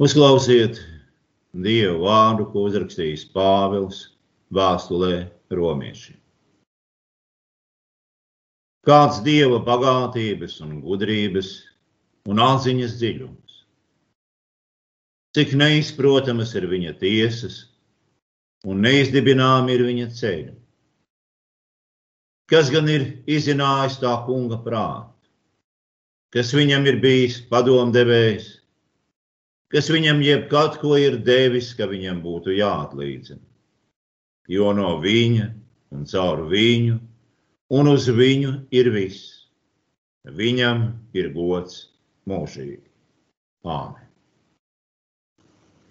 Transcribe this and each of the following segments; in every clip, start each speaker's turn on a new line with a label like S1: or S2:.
S1: Uzklausiet Dievu vārdu, ko uzrakstījis Pāvils vēstulē romiešiem. Kāds Dieva bagātības un gudrības un atziņas dziļums, cik neizprotamas ir viņa tiesas un neizdibināmi ir viņa ceļi. Kas gan ir izzinājis tā kunga prātu, kas viņam ir bijis padomdevējs, kas viņam jebkad ko ir devis, ka viņam būtu jāatlīdzina. Jo no viņa un caur viņu un uz viņu ir viss. Viņam ir gods mūžīgi. Āmen.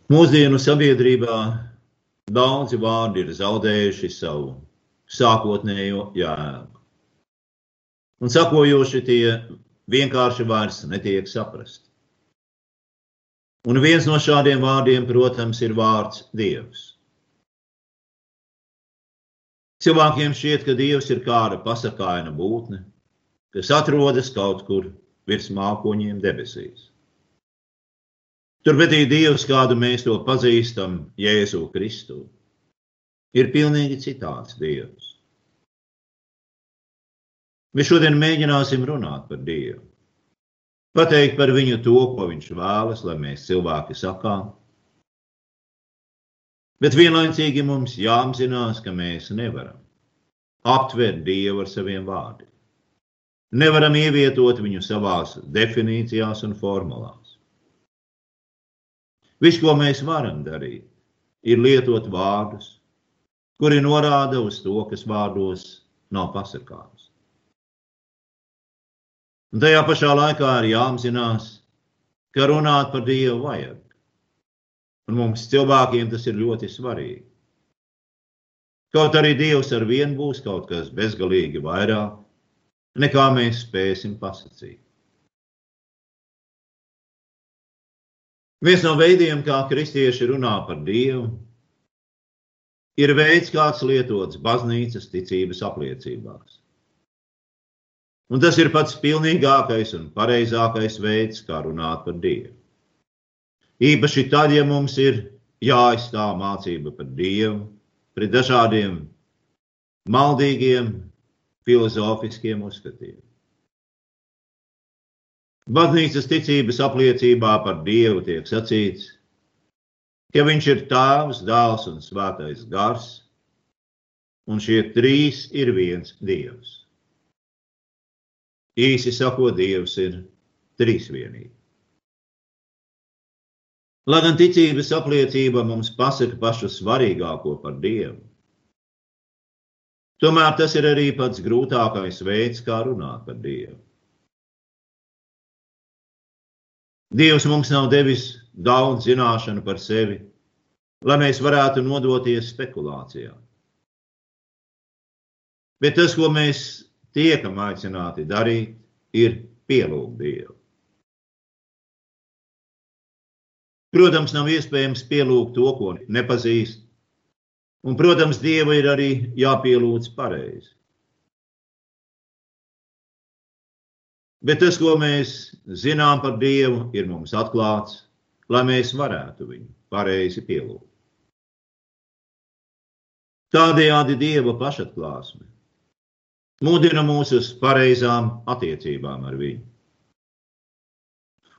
S1: Mūsdienu sabiedrībā daudzi vārdi ir zaudējuši savu sākotnējo jēgu. Un sakojoši tie vienkārši vairs netiek saprasti. Un viens no šādiem vārdiem, protams, ir vārds Dievs. Cilvēkiem šķiet, ka Dievs ir kāda pasakaina būtne, kas atrodas kaut kur virs mākoņiem debesīs. Turpretī Dievs, kādu mēs to pazīstam, Jēzu Kristu, ir pilnīgi citāds Dievs. Mēs šodien mēģināsim runāt par Dievu pateikt par viņu to, ko viņš vēlas, lai mēs cilvēki sakām. Bet vienlaicīgi mums jāapzinās, ka mēs nevaram aptvert Dievu ar saviem vārdiem. Nevaram ievietot viņu savās definīcijās un formulās. Viss, ko mēs varam darīt, ir lietot vārdus, kuri norāda uz to, kas vārdos nav pasakāms. Un tajā pašā laikā ir jāapzinās, ka runāt par Dievu vajag. Un mums cilvēkiem tas ir ļoti svarīgi. Kaut arī Dievs ar vienu būs kaut kas bezgalīgi vairāk, nekā mēs spēsim pasakīt. Viens no veidiem, kā kristieši runā par Dievu, ir veids, kāds lietots baznīcas ticības apliecībās. Un tas ir pats pilnīgākais un pareizākais veids, kā runāt par Dievu. Īpaši tad, ja mums ir jāizstāv mācība par Dievu pret dažādiem maldīgiem filozofiskiem uzskatiem. Baznīcas ticības apliecībā par Dievu tiek sacīts, ka Viņš ir Tēvs, Dēls un Svētais Gars, un šie trīs ir viens Dievs. Īsi sakot, Dievs ir trīsvienība. Lai gan ticības apliecība mums pasaka pašu svarīgāko par Dievu, tomēr tas ir arī pats grūtākais veids, kā runāt par Dievu. Dievs mums nav devis daudz zināšanu par sevi, lai mēs varētu nodoties spekulācijām. Bet tas, ko mēs tiekam aicināti darīt, ir pielūgt Dievu. Protams, nav iespējams pielūgt to, ko nepazīst, un, protams, Dievu ir arī jāpielūdz pareizi. Bet tas, ko mēs zinām par Dievu, ir mums atklāts, lai mēs varētu viņu pareizi pielūgt. Tādējādi Dieva pašatklāsme mudina mūs uz pareizām attiecībām ar viņu.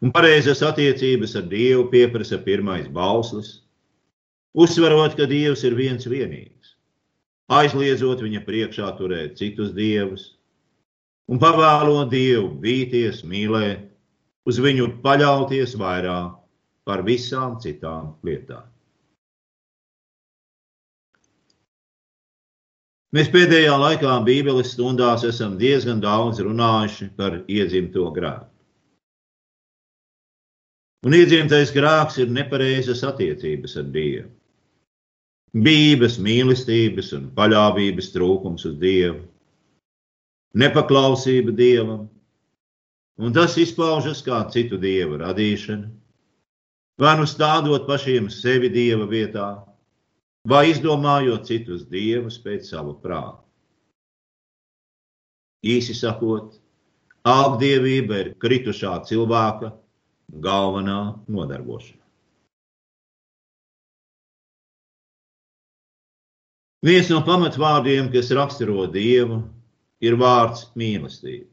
S1: Un pareizas attiecības ar Dievu pieprasa pirmais bauslis, uzsverot, ka Dievs ir viens vienīgs, aizliedzot viņa priekšā turēt citus dievus un pavēlot Dievu bīties, mīlēt, uz viņu paļauties vairāk par visām citām lietām. Mēs pēdējā laikā Bībeles stundās esam diezgan daudz runājuši par iedzimto grēku. Un iedzimtais grēks ir nepareizas attiecības ar Dievu. Bības, mīlestības un paļāvības trūkums uz Dievu, nepaklausība Dievam, un tas izpaužas kā citu dievu radīšana, vai nu stādot pašiem sevi dieva vietā, vai izdomājot citus dievus pēc sava prāta. Īsi sakot, āgdievība ir kritušā cilvēka galvenā nodarbošana. Viens no pamatvārdiem, kas raksturo dievu, ir vārds mīlestība.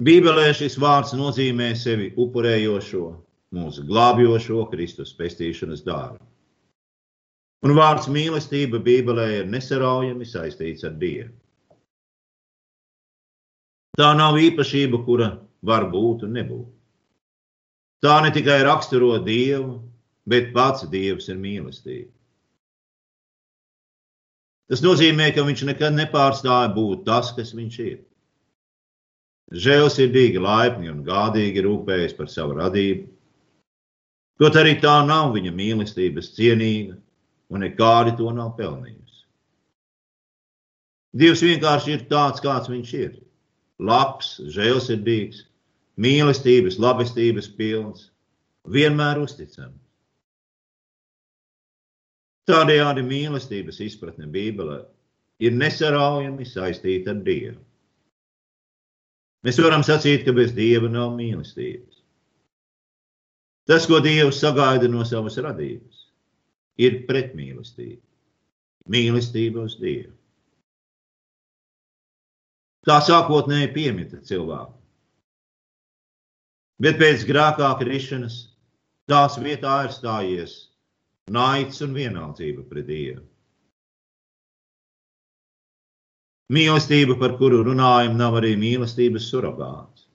S1: Bībelē šis vārds nozīmē sevi upurējošo, mūsu glābjošo Kristus pestīšanas dārbu. Un vārds mīlestība Bībelē ir nesaraujami saistīts ar Dievu. Tā nav īpašība, kura var būt un nebūt. Tā ne tikai raksturo Dievu, bet pats Dievs ir mīlestība. Tas nozīmē, ka viņš nekad nepārstāja būt tas, kas viņš ir. Žēlsirdīgi, laipni un gādīgi rūpējas par savu radību. Kaut arī tā nav viņa mīlestības cienīga, un nekādi to nav pelnījusi. Dievs vienkārši ir tāds, kāds viņš ir. Labs, žēlsirdīgs, mīlestības, labestības pilns, vienmēr uzticams. Tādējādi mīlestības izpratne Bībelē ir nesaraujami saistīta ar Dievu. Mēs varam sacīt, ka bez Dieva nav mīlestības. Tas, ko Dievs sagaida no savas radības, ir pretmīlestība. Mīlestība uz Dievu. Tā sākotnēji piemita cilvēku bet pēc grēkā krišanas tās vietā ir stājies naids un vienaldzība pret Dievu. Mīlestība, par kuru runājam, nav arī mīlestības surrogāts,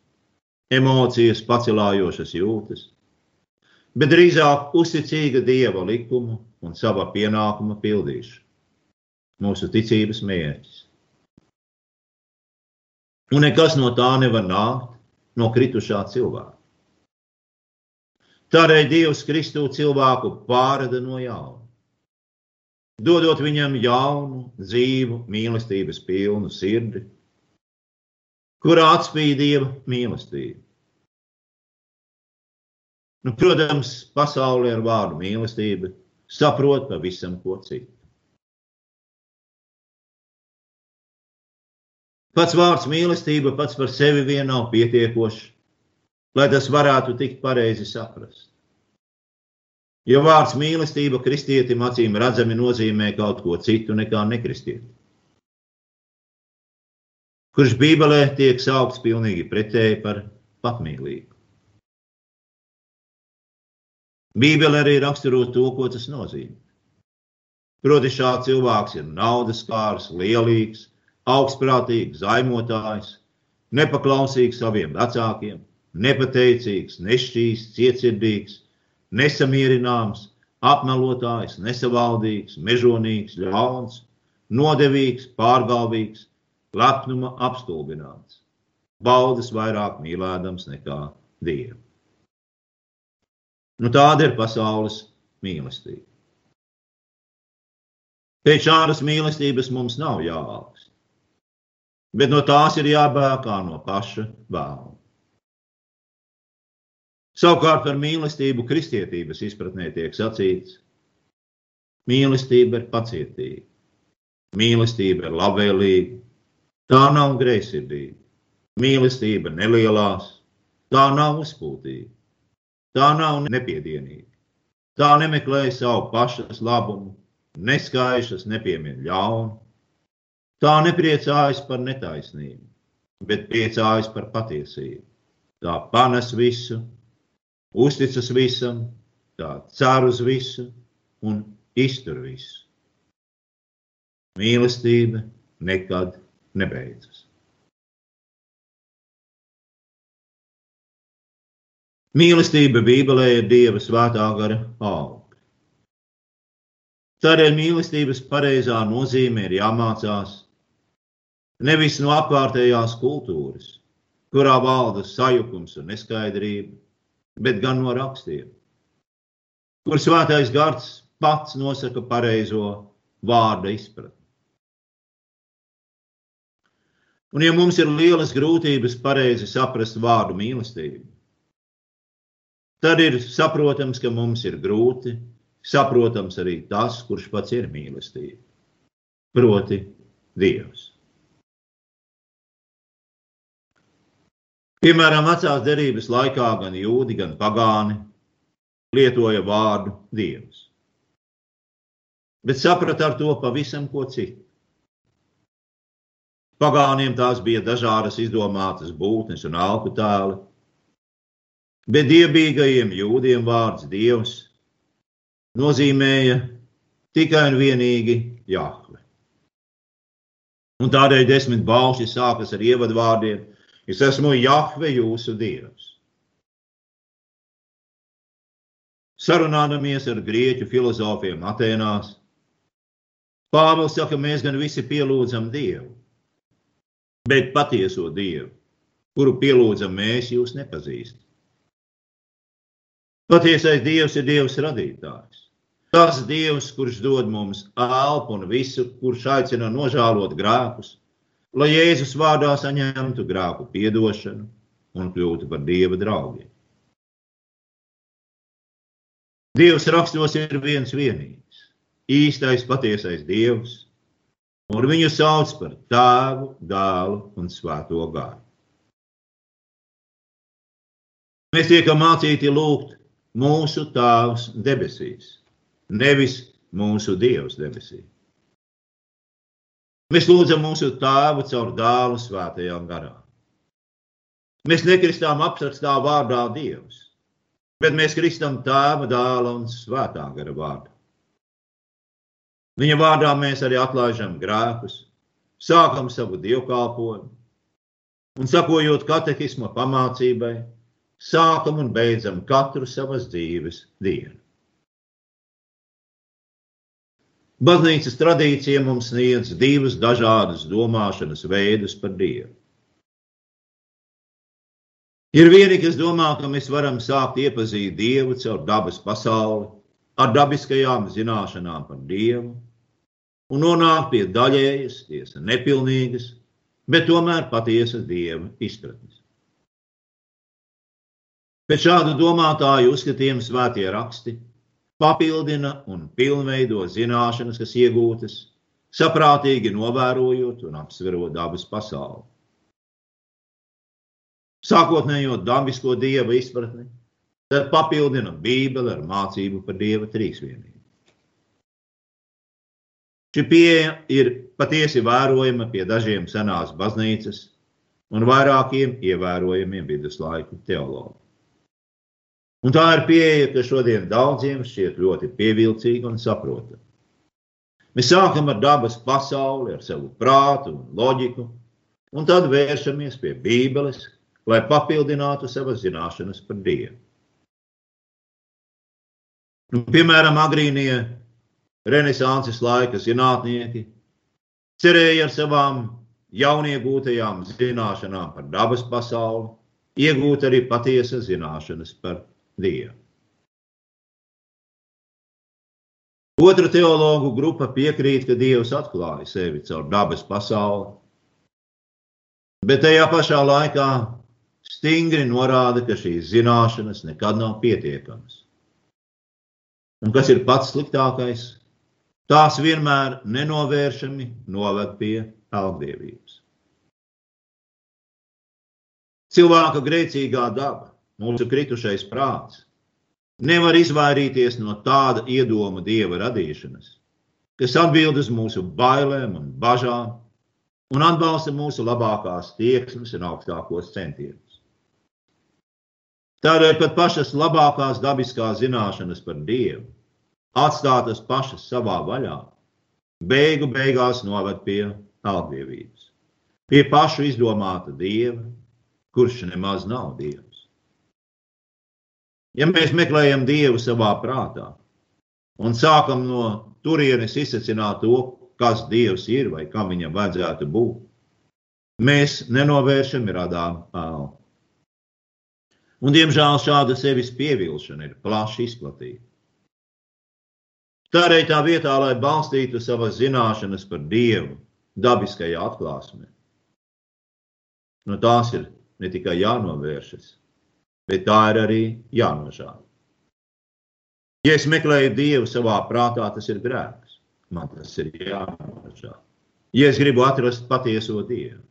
S1: emocijas, pacelājošas jūtas, bet drīzāk uzticīga Dieva likumu un sava pienākuma pildīšana. Mūsu ticības mērķis. Un nekas no tā nevar nākt no kritušā cilvēka. Tādēļ Dievs Kristū cilvēku pārada no jauna, dodot viņam jaunu, dzīvu, mīlestības pilnu sirdi, kurā atspīd Dieva mīlestība. Nu, protams, pasaulē ar vārdu mīlestība saprot pavisam ko citu. Pats vārds mīlestība pats par sevi vien nav pietiekošs, lai tas varētu tikt pareizi saprast. Jo vārds mīlestība kristietim acīm redzami nozīmē kaut ko citu nekā nekristieti. Kurš Bībelē tiek saukts pilnīgi pretēji par patmīlīgu. Bībele arī raksturo to, ko tas nozīmē. Proti, šāds cilvēks ir naudas kārs, lielīgs, augstprātīgs, zaimotājs, nepaklausīgs saviem vecākiem, nepateicīgs, nešķīsts, cietsirdīgs, nesamierināms, apmelotājs, nesavaldīgs, mežonīgs, ļauns, nodevīgs, pārgalvīgs, lepnuma apstulbināts, baudas vairāk mīlēdams nekā dievu. Nu, tāda ir pasaules mīlestība. Pēc šādas mīlestības mums nav jāaugst, bet no tās ir jābēg kā no paša vēlna. Savukārt par mīlestību kristietības izpratnē tiek sacīts, mīlestība ir pacietīga, mīlestība ir labvēlīga, tā nav greizsirdīga, mīlestība nelielās, tā nav uzpūtīga, tā nav nepiedienīga, tā nemeklē savu pašas labumu, neskaišas, nepiemien ļaunu, tā nepriecājas par netaisnību, bet priecājas par patiesību. Tā panes visu, uzticas visam, tā cer uz visu un iztur visu. Mīlestība nekad nebeidzas. Mīlestība Bībelē ir Dieva svētā gara auga. Tādēļ mīlestības pareizā nozīme ir jāmācās nevis no apkārtējās kultūras, kurā valda sajukums un neskaidrība, bet gan no rakstiem, kur svētais gars pats nosaka pareizo vārda izpratni. Un, ja mums ir lielas grūtības pareizi saprast vārdu mīlestību, tad ir saprotams, ka mums ir grūti saprotams arī tas, kurš pats ir mīlestība, proti, Dievs. Piemēram, vecās derības laikā gan jūdi, gan pagāni lietoja vārdu dievs. bet saprata ar to pavisam ko citu. Pagāniem tās bija dažādas izdomātas būtnes un alku tēli, bet dievbijīgajiem jūdiem vārds Dievs nozīmēja tikai un vienīgi Jahve. Un tādēļ desmit balši sākas ar ievadvārdiem: Es esmu Jahve, jūsu Dievs. Sarunājamies ar grieķu filozofiem Atēnās. Pāvils saka, mēs gan visi pielūdzam Dievu, bet patieso Dievu, kuru pielūdzam mēs, jūs nepazīstat. Patiesais Dievs ir Dievs radītājs. Tas Dievs, kurš dod mums elpu un visu, kurš aicina nožēlot grēkus, lai Jēzus vārdā saņemtu grēku piedošanu un kļūtu par Dieva draugiem. Dievs rakstos ir viens vienīgs, īstais, patiesais Dievs, un viņu sauc par tēvu, dēlu un svēto gāru. Mēs tiekam mācīti lūgt mūsu Tēvs debesīs, nevis mūsu Dievs debesīs. Mēs lūdzam mūsu Tēvu caur dēlu svētajām garām. Mēs nekristām aprakstā vārdā Dievs, bet mēs kristam Tēva, dēla un svētā gara vārdā. Viņa vārdā mēs arī atlaižam grēkus, sākam savu dievkalpojumu un sakojot katehisma pamācībai, sākam un beidzam katru savas dzīves dienu. Baznīcas tradīcija mums sniedz divus dažādus domāšanas veidus par Dievu. Ir vieni, kas domā, ka mēs varam sākt iepazīt Dievu caur dabas pasauli, ar dabiskajām zināšanām par Dievu, un nonākt pie daļējas, tiesa nepilnīgas, bet tomēr patiesas dieva izpratnes. Pēc šādu domātāju uzskatiem svētie raksti papildina un pilnveido zināšanas, kas iegūtas, saprātīgi novērojot un apsverot dabas pasauli. Sākotnējo dabisko dieva izpratni, tad papildina Bībeli ar mācību par dieva trīsvienību. Šī pieeja ir patiesi vērojama pie dažiem senās baznīcas un vairākiem ievērojamiem viduslaiku teologiem. Un tā ir pieeja, kas šodien daudziem šķiet ļoti pievilcīga un saprotama. Mēs sākam ar dabas pasauli, ar savu prātu un loģiku, un tad vēršamies pie Bībeles, lai papildinātu savas zināšanas par Dievu. Nu, piemēram, agrīnie Renesanses laika zinātnieki cerēja ar savām jauniegūtajām zināšanām par dabas pasauli, iegūt arī patiesas zināšanas par Dievu. Otra teologu grupa piekrīt, ka Dievs atklāja sevi caur dabas pasauli, bet tajā pašā laikā stingri norāda, ka šīs zināšanas nekad nav pietiekamas. Un kas ir pats sliktākais? Tās vienmēr nenovēršami noved pie algdievības. Cilvēka grēcīgā daba, mūsu kritušais prāts, nevar izvairīties no tāda iedoma dieva radīšanas, kas atbild uz mūsu bailēm un bažām un atbalsta mūsu labākās tieksmes un augstākos centienus. Tādēļ pat pašas labākās dabiskās zināšanas par Dievu atstātas pašas savā vaļā, beigu beigās noved pie algdievības, pie pašu izdomāta dieva, kurš nemaz nav dievs. Ja mēs meklējam dievu savā prātā un sākam no turienes izsacināt to, kas dievs ir vai kam viņam vajadzētu būt, mēs nenovēršam radām ēlu. Un, diemžēl, šāda sevis pievilšana ir plaši izplatīta. Tādēļ tā vietā, lai balstītu savas zināšanas par Dievu dabiskajā atklāsmē, no tās ir ne tikai jānovēršas, bet tā ir arī jānožēl. Ja es meklēju Dievu savā prātā, tas ir grēks. Man tas ir jānožēl. Ja es gribu atrast patieso Dievu.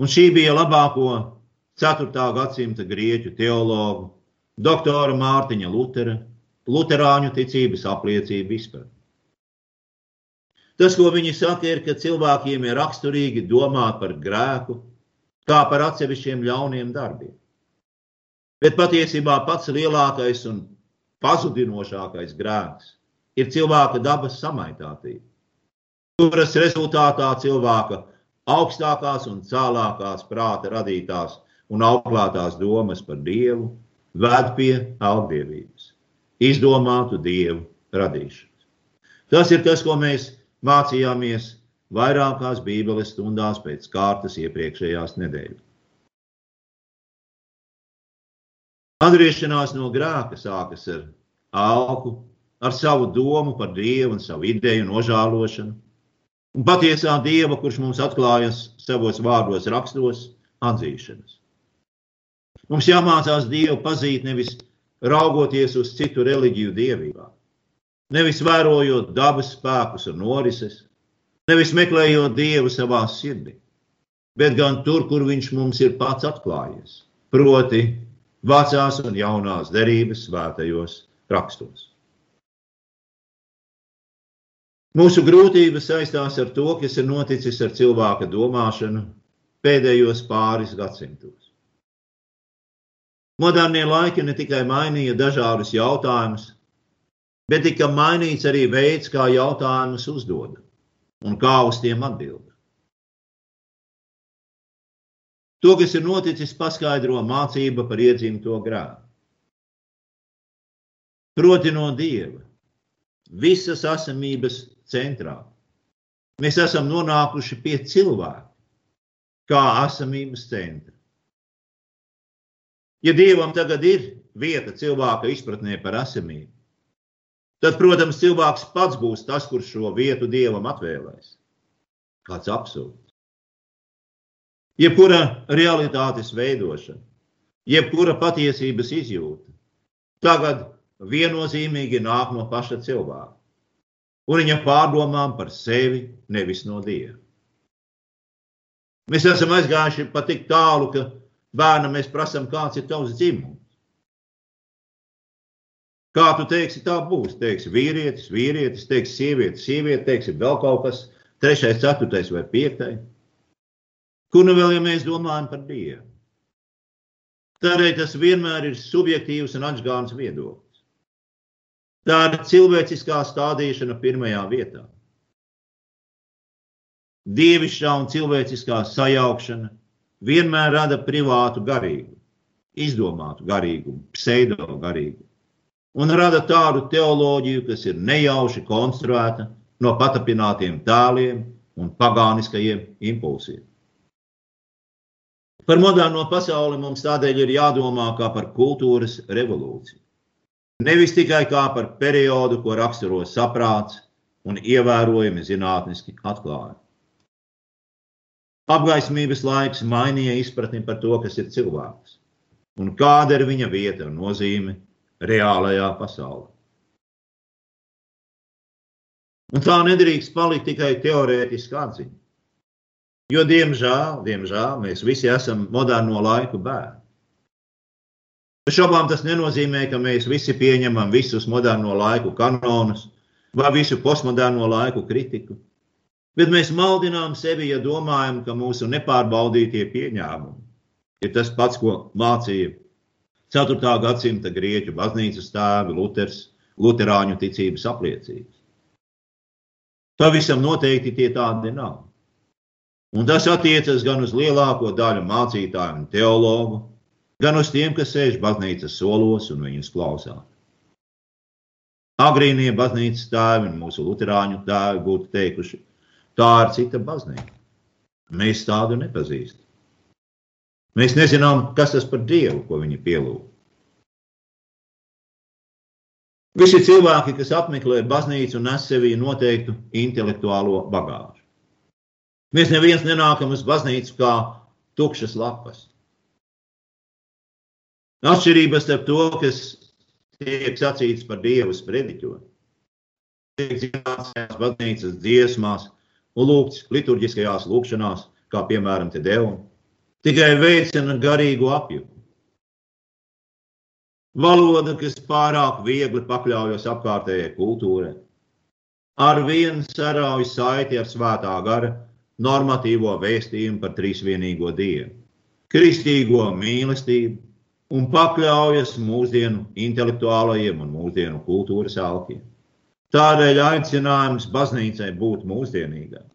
S1: Un šī bija labāko 4. gadsimta grieķu teologu, doktora Mārtiņa Lutera Lutāņu ticības apliecība izpratne. Tas, ko viņi saka, ir, ka cilvēkiem ir raksturīgi domāt par grēku, kā par atsevišķiem ļauniem darbiem. Bet patiesībā pats lielākais un pazudinošākais grēks ir cilvēka dabas samaitātība, kuras rezultātā cilvēka augstākās un cēlākās prāta radītās un auklētās domas par Dievu ved pie augdievības, izdomātu Dievu radīšanas. Tas ir tas, ko mēs mācījāmies vairākās Bībeles stundās pēc kārtas iepriekšējās nedēļas. Atgriešanās no grēka sākas ar alku, ar savu domu par Dievu un savu ideju nožēlošanu. Un patiesā Dieva, kurš mums atklājas savos vārdos, rakstos, atzīšanas. Mums jāmācās Dievu pazīt nevis raugoties uz citu reliģiju dievībām, nevis vērojot dabas spēkus un norises, nevis meklējot Dievu savā sirdī, bet gan tur, kur Viņš mums ir pats atklājies, proti, vecās un jaunās derības svētajos rakstos. Mūsu grūtības saistās ar to, kas ir noticis ar cilvēka domāšanu pēdējos pāris gadsimtos. Modernie laiki ne tikai mainīja dažādus jautājumus, bet tika mainīts arī veids, kā jautājumus uzdod un kā uz tiem atbild. To, kas ir noticis, paskaidro mācība par iedzimto grēku. Proti no Dieva, visas esamības centrā. Mēs esam nonākuši pie cilvēka, kā esamības centra. Ja Dievam tagad ir vieta cilvēka izpratnē par esamību, tad, protams, cilvēks pats būs tas, kurš šo vietu Dievam atvēlēs. Kāds absurds. Jebkura realitātes veidošana, jebkura patiesības izjūta tagad viennozīmīgi nāk no paša cilvēka un viņa pārdomām par sevi, nevis no Dieva. Mēs esam aizgājuši pat tik tālu, ka bērnam mēs prasām, kāds ir tavs dzimums. Kā tu teiksi, tā būs. Teiksi vīrietis, vīrietis, teiksi sieviete, sieviete, teiksi vēl kaut kas, trešais, ceturtais vai piektais. Kur nu vēl, ja mēs domājam par Dievu? Tādēļ tas vienmēr ir subjektīvs un atgāns viedoklis. Tā ir cilvēciskā stādīšana pirmajā vietā. Dievišķā un cilvēciskā sajaukšana vienmēr rada privātu garīgu, izdomātu garīgumu, pseido garīgumu, un rada tādu teoloģiju, kas ir nejauši konstruēta no patapinātiem tēliem un pagāniskajiem impulsiem. Par moderno pasauli mums tādēļ ir jādomā kā par kultūras revolūciju. Nevis tikai kā par periodu, ko raksturo saprāts un ievērojami zinātniski atklājumi. Apgaismības laiks mainīja izpratni par to, kas ir cilvēks un kāda ir viņa vieta un nozīme reālajā pasaulē. Un tā nedrīkst palikt tikai teorētiska atziņa. Jo, diemžēl, diemžēl, mēs visi esam moderno laiku bērni. Šobrīd tas nenozīmē, ka mēs visi pieņemam visus moderno laiku kanonus vai visu postmoderno laiku kritiku. Bet mēs maldinām sevi, ja domājam, ka mūsu nepārbaudītie pieņēmumi ir tas pats, ko mācīja 4. gadsimta grieķu baznīcas tēvi, Luters, Lutāņu ticības apliecības. Pavisam noteikti tie tādi nav. Un tas attiecas gan uz lielāko daļu mācītāju un teologu, gan uz tiem, kas sēž baznīcas solos un viņus klausās. Agrīnie baznīcas tēvi un mūsu luterāņu tēvi būtu teikuši, tā ir cita baznīca. Mēs tādu nepazīstam. Mēs nezinām, kas tas par dievu, ko viņi pielūg. Visi cilvēki, kas apmeklē baznīcu nes sevī noteiktu intelektuālo bagāžu. Mēs neviens nenākam uz baznīcu kā tukšas lapas. Atšķirības starp to, kas tiek sacīts par Dievu sprediķo, tiek zināts baznīcas dziesmās un lūgts liturģiskajās lūkšanās, kā piemēram te devu, tikai veicina garīgu apjuku. Valoda, kas pārāk viegli pakļaujas apkārtējai kultūrai, ar vienu sarauj saiti ar svētā gara normatīvo vēstījumu par trīsvienīgo Dievu, kristīgo mīlestību un pakļaujas mūsdienu intelektuālajiem un mūsdienu kultūras alkiem. Tādēļ aicinājums baznīcai būt mūsdienīgai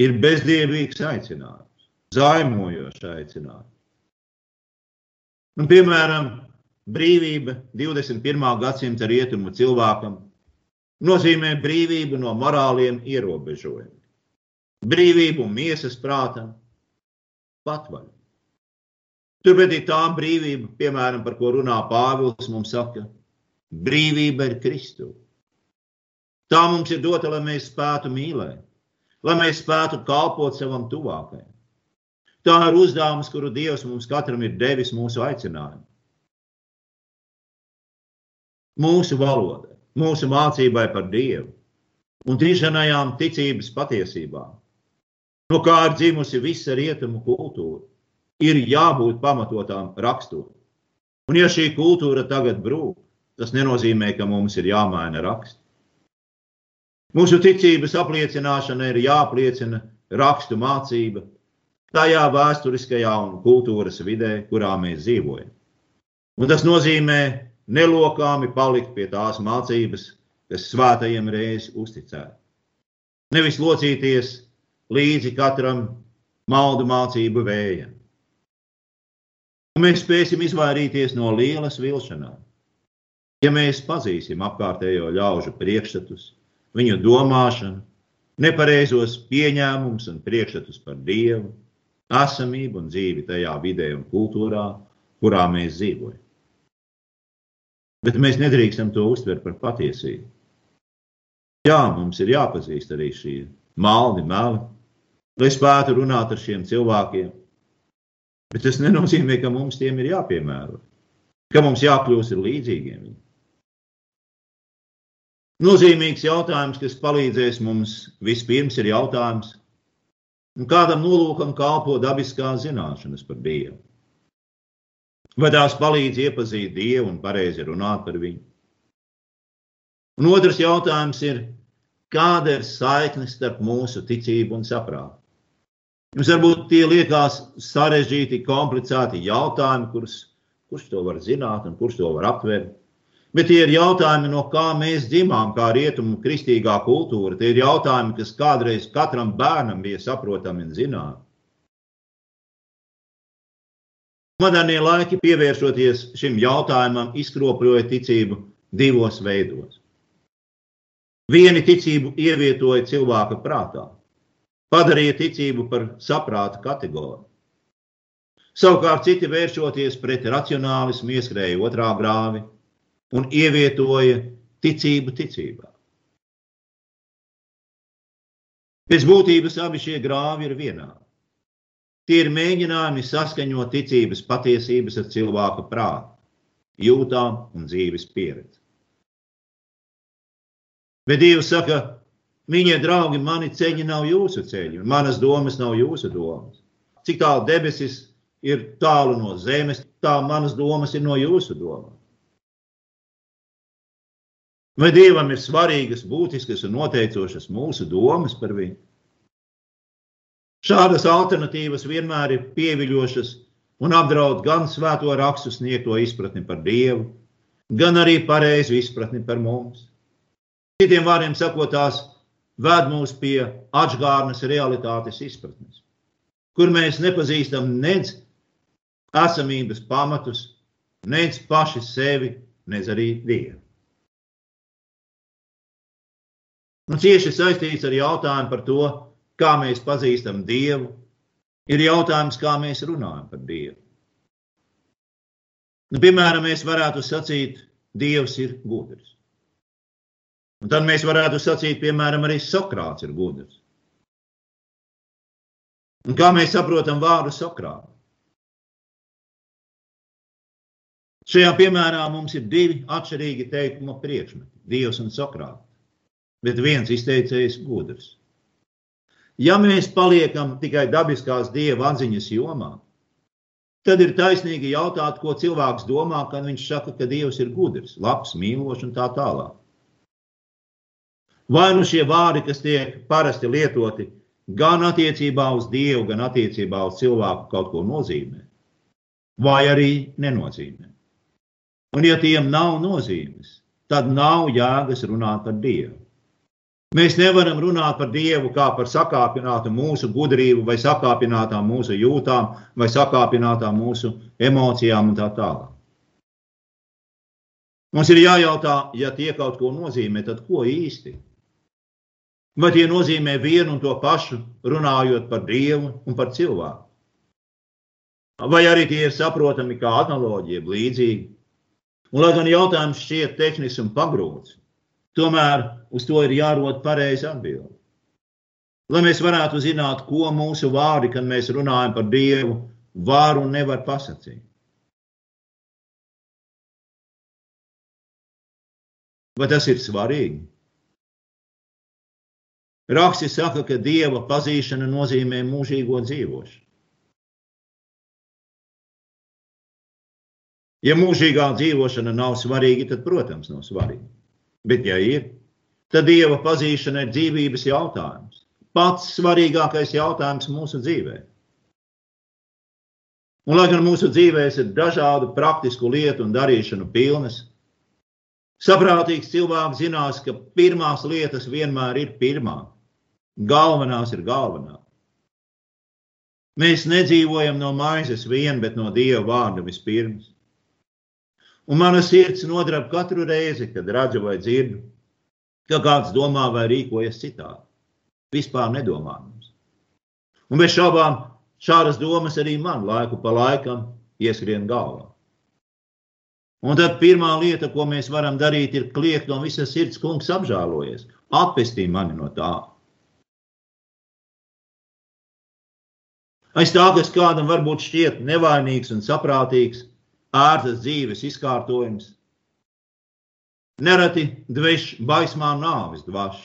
S1: ir bezdievīgs aicinājums, zaimojošs aicinājums. Un, piemēram, brīvība 21. gadsimta rietumu cilvēkam nozīmē brīvību no morāliem ierobežojumiem, brīvību miesas prātam, patvaļu. Turpretī tā brīvība, piemēram, par ko runā Pāvils, mums saka, brīvība ir Kristu. Tā mums ir dota, lai mēs spētu mīlēt, lai mēs spētu kalpot savam tuvākajam. Tā ir uzdevums, kuru Dievs mums katram ir devis mūsu aicinājumu. Mūsu valodai, mūsu mācībai par Dievu un tīšanajām ticības patiesībām, no kā ir dzimusi visa rietumu kultūra ir jābūt pamatotām rakstot. Un ja šī kultūra tagad brūk, tas nenozīmē, ka mums ir jāmaina raksti. Mūsu ticības apliecināšana ir jāapliecina rakstu mācība tajā vēsturiskajā un kultūras vidē, kurā mēs dzīvojam. Un tas nozīmē nelokāmi palikt pie tās mācības, kas svētajiem reiz uzticēta. Nevis locīties līdzi katram maldu mācību vējam. Mēs spēsim izvairīties no lielas vilšanām. Ja mēs pazīsim apkārtējo ļaužu priekšstatus, viņu domāšanu, nepareizos pieņēmumus un priekšstatus par Dievu, esamību un dzīvi tajā vidē un kultūrā, kurā mēs dzīvojam. Bet mēs nedrīkstam to uztvert par patiesību. Jā, mums ir jāpazīst arī šī maldi, meli, lai spētu runāt ar šiem cilvēkiem, Bet tas nenozīmē, ka mums tiem ir jāpiemēro, ka mums jākļūst līdzīgiem. Nozīmīgs jautājums, kas palīdzēs mums vispirms, ir jautājums, kādam nolūkam kalpo dabiskās zināšanas par Dievu. Vai tās palīdz iepazīt Dievu un pareizi runāt par viņu? Un otrs jautājums ir, kāda ir saikne starp mūsu ticību un saprātu? Jums varbūt tie liekas sarežģīti, komplicēti jautājumi, kurus, kurš to var zināt un kurš to var aptvert. Bet tie ir jautājumi, no kā mēs dzimām, kā rietumu kristīgā kultūra. Tie ir jautājumi, kas kādreiz katram bērnam bija saprotami un zināmi. Modernie laiki, pievēršoties šim jautājumam, izkropļoja ticību divos veidos. Vieni ticību ievietoja cilvēka prātā, padarīja ticību par saprāta kategoriju. Savukārt citi vēršoties pret racionālismu, ieskrēja otrā grāvi un ievietoja ticību ticībā. Pēc būtības abi šie grāvi ir vienādi. Tie ir mēģinājumi saskaņot ticības patiesības ar cilvēka prātu, jūtām un dzīves pieredzi. Bet Dievs saka, Viņa draugi, mani ceļi nav jūsu ceļi, manas domas nav jūsu domas. Cik tālu debesis ir tālu no zemes, tā manas domas ir no jūsu domām. Vai Dievam ir svarīgas, būtiskas un noteicošas mūsu domas par viņu? Šādas alternatīvas vienmēr ir pieviļošas un apdraud gan svēto rakstu sniegto izpratni par Dievu, gan arī pareizu izpratni par mums. Citiem vārdiem sakot, tās ved mūs pie atgādnes realitātes izpratnes, kur mēs nepazīstam nedz esamības pamatus, nedz paši sevi, nedz arī Dievu. Un cieši saistīts ar jautājumu par to, kā mēs pazīstam Dievu, ir jautājums, kā mēs runājam par Dievu. Nu, piemēram, mēs varētu sacīt, Dievs ir gudrs. Un tad mēs varētu sacīt, piemēram, arī Sokrāts ir gudrs. Un kā mēs saprotam vārdu Sokrāts? Šajā piemērā mums ir divi atšķirīgi teikuma priekšmeti - Dievs un Sokrāts. Bet viens izteicējs gudrs. Ja mēs paliekam tikai dabiskās dieva atziņas jomā, tad ir taisnīgi jautāt, ko cilvēks domā, kad viņš saka, ka Dievs ir gudrs, labs, mīlošs un tā tālāk. Vai nu šie vārdi, kas tiek parasti lietoti gan attiecībā uz Dievu, gan attiecībā uz cilvēku, kaut ko nozīmē, vai arī nenozīmē. Un, ja tiem nav nozīmes, tad nav jēgas runāt par Dievu. Mēs nevaram runāt par Dievu kā par sakāpinātu mūsu gudrību, vai sakāpinātām mūsu jūtām, vai sakāpinātām mūsu emocijām un tā tālāk. Mums ir jājautā, ja tie kaut ko nozīmē, tad ko īsti? Vai tie nozīmē vienu un to pašu, runājot par Dievu un par cilvēku? Vai arī tie ir saprotami kā analoģija, līdzīgi? Un, lai gan jautājums šķiet tehnisks un pagrūts, tomēr uz to ir jārod pareizi atbildi. Lai mēs varētu zināt, ko mūsu vārdi, kad mēs runājam par Dievu, var un nevar pasakīt. Vai tas ir svarīgi? Raksti saka, ka dieva pazīšana nozīmē mūžīgo dzīvošanu. Ja mūžīgā dzīvošana nav svarīga, tad, protams, nav svarīga. Bet, ja ir, tad dieva pazīšana ir dzīvības jautājums. Pats svarīgākais jautājums mūsu dzīvē. Un, lai gan mūsu dzīvēs ir dažādu praktisku lietu un darīšanu pilnas, saprātīgs cilvēks zinās, ka pirmās lietas vienmēr ir pirmā. Galvenās ir galvenā. Mēs nedzīvojam no maizes vien, bet no Dieva vārda vispirms. Un mana sirds nodrab katru reizi, kad redzu vai dzirdu, ka kāds domā vai rīkojas citādi. Vispār nedomājams. Un bez šaubām šādas domas arī man laiku pa laikam ieskrien galvā. Un tad pirmā lieta, ko mēs varam darīt, ir kliegt no visas sirds, kungs, apžēlojies, atpestī mani no tā. Aiz tā, kas kādam varbūt šķiet nevainīgs un saprātīgs, ērtas dzīves izkārtojums. Nereti dveš baismā nāvis dvaš,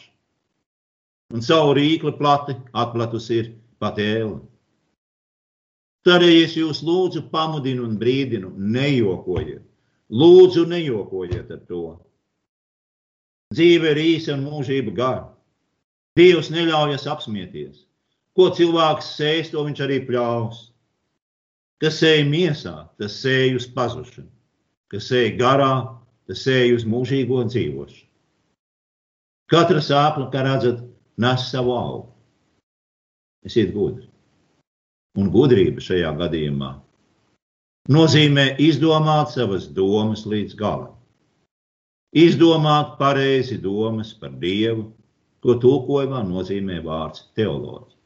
S1: un savu rīkli plati atplatus ir pat ēle. Ja es jūs lūdzu, pamudinu un brīdinu, nejokojiet. Lūdzu, nejokojiet ar to. Dzīve ir īsa un mūžība gara. Dievs neļaujas apsmieties. Ko cilvēks sēž, to viņš arī pļaus. Kas sēž miesā, tas sēž uz pazušanu, kas sēž garā, tas sēž uz mūžīgo dzīvošanu. Katra sāpla, kā redzat, nes savu augu. Esiet gudri. Un gudrība šajā gadījumā nozīmē izdomāt savas domas līdz galam. Izdomāt pareizi domas par Dievu, ko tulkojumā nozīmē vārds teoloģija.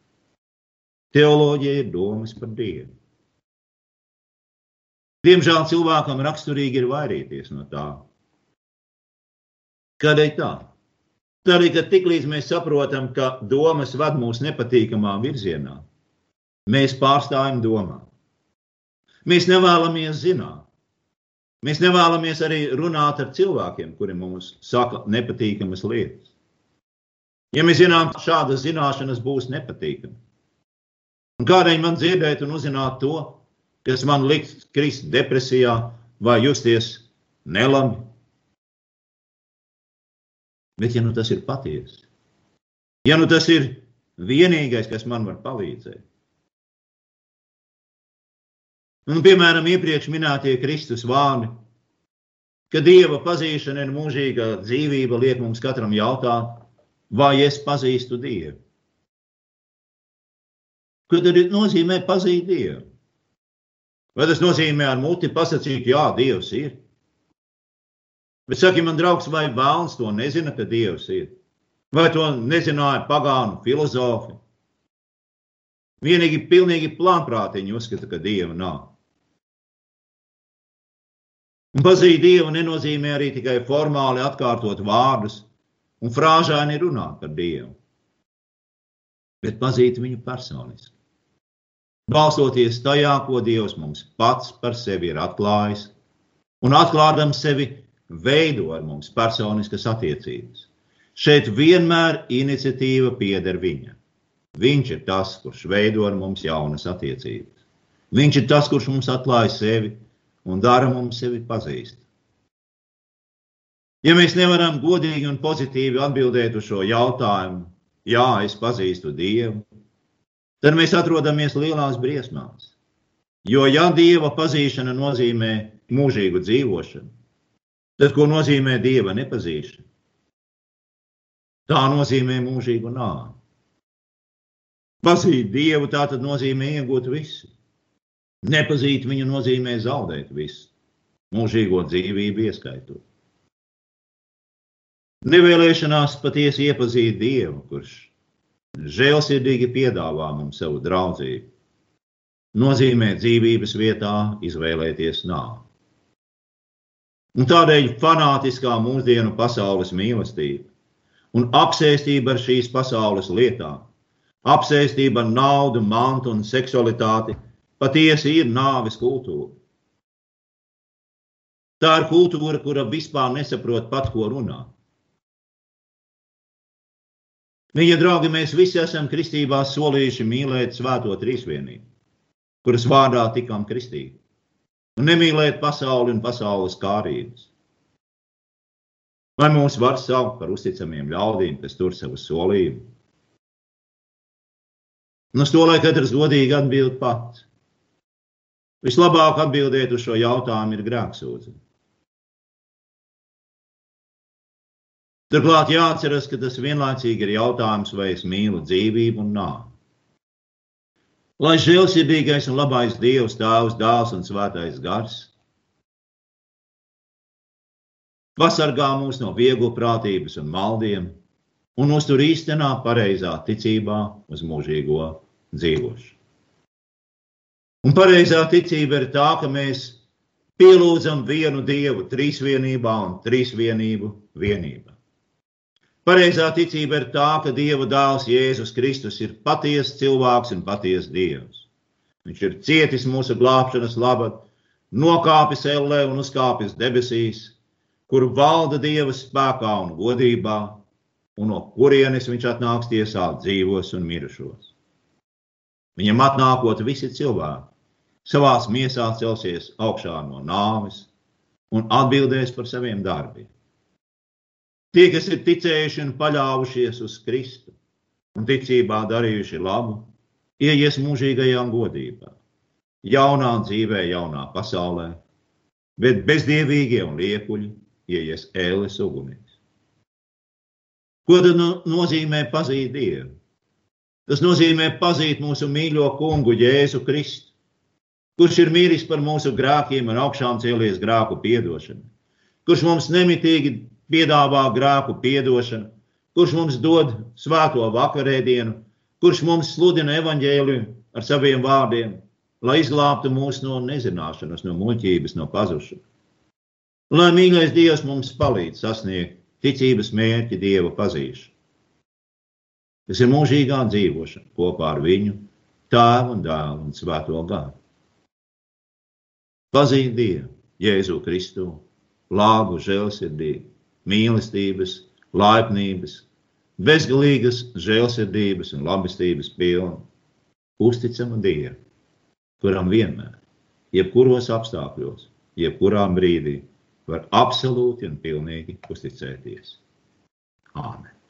S1: Teoloģija ir domas par Dievu. Diemžēl cilvēkam raksturīgi ir vairīties no tā. Kādēļ tā? Tādēļ, ka tiklīdz mēs saprotam, ka domas ved mūs nepatīkamā virzienā, mēs pārstājam domāt. Mēs nevēlamies zināt. Mēs nevēlamies arī runāt ar cilvēkiem, kuri mums saka nepatīkamas lietas. Ja mēs zinām, ka šādas zināšanas būs nepatīkamas, un kādēļ man dzirdēt un uzzināt to, kas man liks krist depresijā vai justies nelabi. Bet, ja nu tas ir patiesi, ja nu tas ir vienīgais, kas man var palīdzēt, un, piemēram, iepriekš minētie Kristus vārdi, ka Dieva pazīšana ir mūžīga dzīvība, liek mums katram jautāt, vai es pazīstu Dievu. Ko tad nozīmē pazīt Dievu? Vai tas nozīmē ar muti pasakīt, jā, Dievs ir? Bet saki, man draugs, vai bērns to nezina, ka Dievs ir? Vai to nezināja pagānu filozofi? Vienīgi pilnīgi plānprātiņi uzskata, ka Dieva nav. Un pazīt Dievu nenozīmē arī tikai formāli atkārtot vārdus un frāžāni runāt par Dievu, bet pazīt viņu personiski balstoties tajā, ko Dievs mums pats par sevi ir atklājis, un atklādams sevi veido ar mums personiskas attiecības. Šeit vienmēr iniciatīva pieder viņam. Viņš ir tas, kurš veido ar mums jaunas attiecības. Viņš ir tas, kurš mums atklāja sevi un dara mums sevi pazīst. Ja mēs nevaram godīgi un pozitīvi atbildēt uz šo jautājumu, jā, es pazīstu Dievu, tad mēs atrodamies lielās briesmās. Jo, ja Dieva pazīšana nozīmē mūžīgu dzīvošanu, tad ko nozīmē Dieva nepazīšana? Tā nozīmē mūžīgu nāvi. Pazīt Dievu tā tad nozīmē iegūt visu. Nepazīt viņu nozīmē zaudēt visu, mūžīgo dzīvību ieskaitot. Nevēlēšanās patiesi iepazīt Dievu, kurš žēlsirdīgi piedāvā mums savu draudzību, nozīmē dzīvības vietā izvēlēties nāvi. Un tādēļ fanātiskā mūsdienu pasaules mīlestība un apsēstība ar šīs pasaules lietām, apsēstība ar naudu, mantu un seksualitāti patiesi ir nāves kultūra. Tā ir kultūra, kura vispār nesaprot pat, ko runā. Viņa draugi, mēs visi esam kristībā solījuši mīlēt svēto trīsvienību, kuras vārdā tikām kristīti, un nemīlēt pasauli un pasaules kārības. Vai mūs var saukt par uzticamiem ļaudīm, kas tur savu solījumu? Nu, to lai katrs godīgi atbild pats. Vislabāk atbildēt uz šo jautājumu ir grēksūdzība. Turklāt jāatcerās, ka tas vienlaicīgi ir jautājums, vai es mīlu dzīvību un nāvi. Lai žēlsirdīgais un labais Dievs, Tēvs, Dēls un Svētais Gars pasargā mūs no vieglu prātības un maldiem un uztur īstenā pareizā ticībā uz mūžīgo dzīvošanu. Un pareizā ticība ir tā, ka mēs pielūdzam vienu Dievu trīsvienībā un trīsvienību vienībā. Pareizā ticība ir tā, ka Dieva dēls Jēzus Kristus ir patiesa cilvēks un patiesa Dievs. Viņš ir cietis mūsu glābšanas labad, nokāpis ellē un uzkāpis debesīs, kur valda Dieva spēkā un godībā, un no kurienes viņš atnāks tiesāt dzīvos un mirušos. Viņam atnākot visi cilvēki, savās miesās celsies augšā no nāves un atbildēs par saviem darbiem. Tie, kas ir ticējuši un paļāvušies uz Kristu un ticībā darījuši labu, ieies mūžīgajā godībā, jaunā dzīvē, jaunā pasaulē, bet bezdievīgie un liekuļi ieies ēles ugunīs. Ko tad no, nozīmē pazīt Dievu? Tas nozīmē pazīt mūsu mīļo kungu Jēzu Kristu, kurš ir mīlis par mūsu grākiem un augšām cēlies grāku piedošanu, kurš mums nemitīgi piedāvā grāku piedošanu, kurš mums dod svēto vakarēdienu, kurš mums sludina evaņģēliju ar saviem vārdiem, lai izglābtu mūs no nezināšanas, no muļķības, no pazušanas. Lai mīļais Dievs mums palīdz sasniegt ticības mērķi Dieva pazīšanu. Tas ir mūžīgā dzīvošana kopā ar viņu, tēvu un dēlu un svēto gāru. Pazīt Dievu, Jēzu Kristu, lāgu žēlsirdību, mīlestības, laipnības, bezgalīgas žēlsirdības un labestības pilnu, uzticamu Dievu, kuram vienmēr, jebkuros apstākļos, jebkurā brīdī var absolūti un pilnīgi uzticēties. Āmen!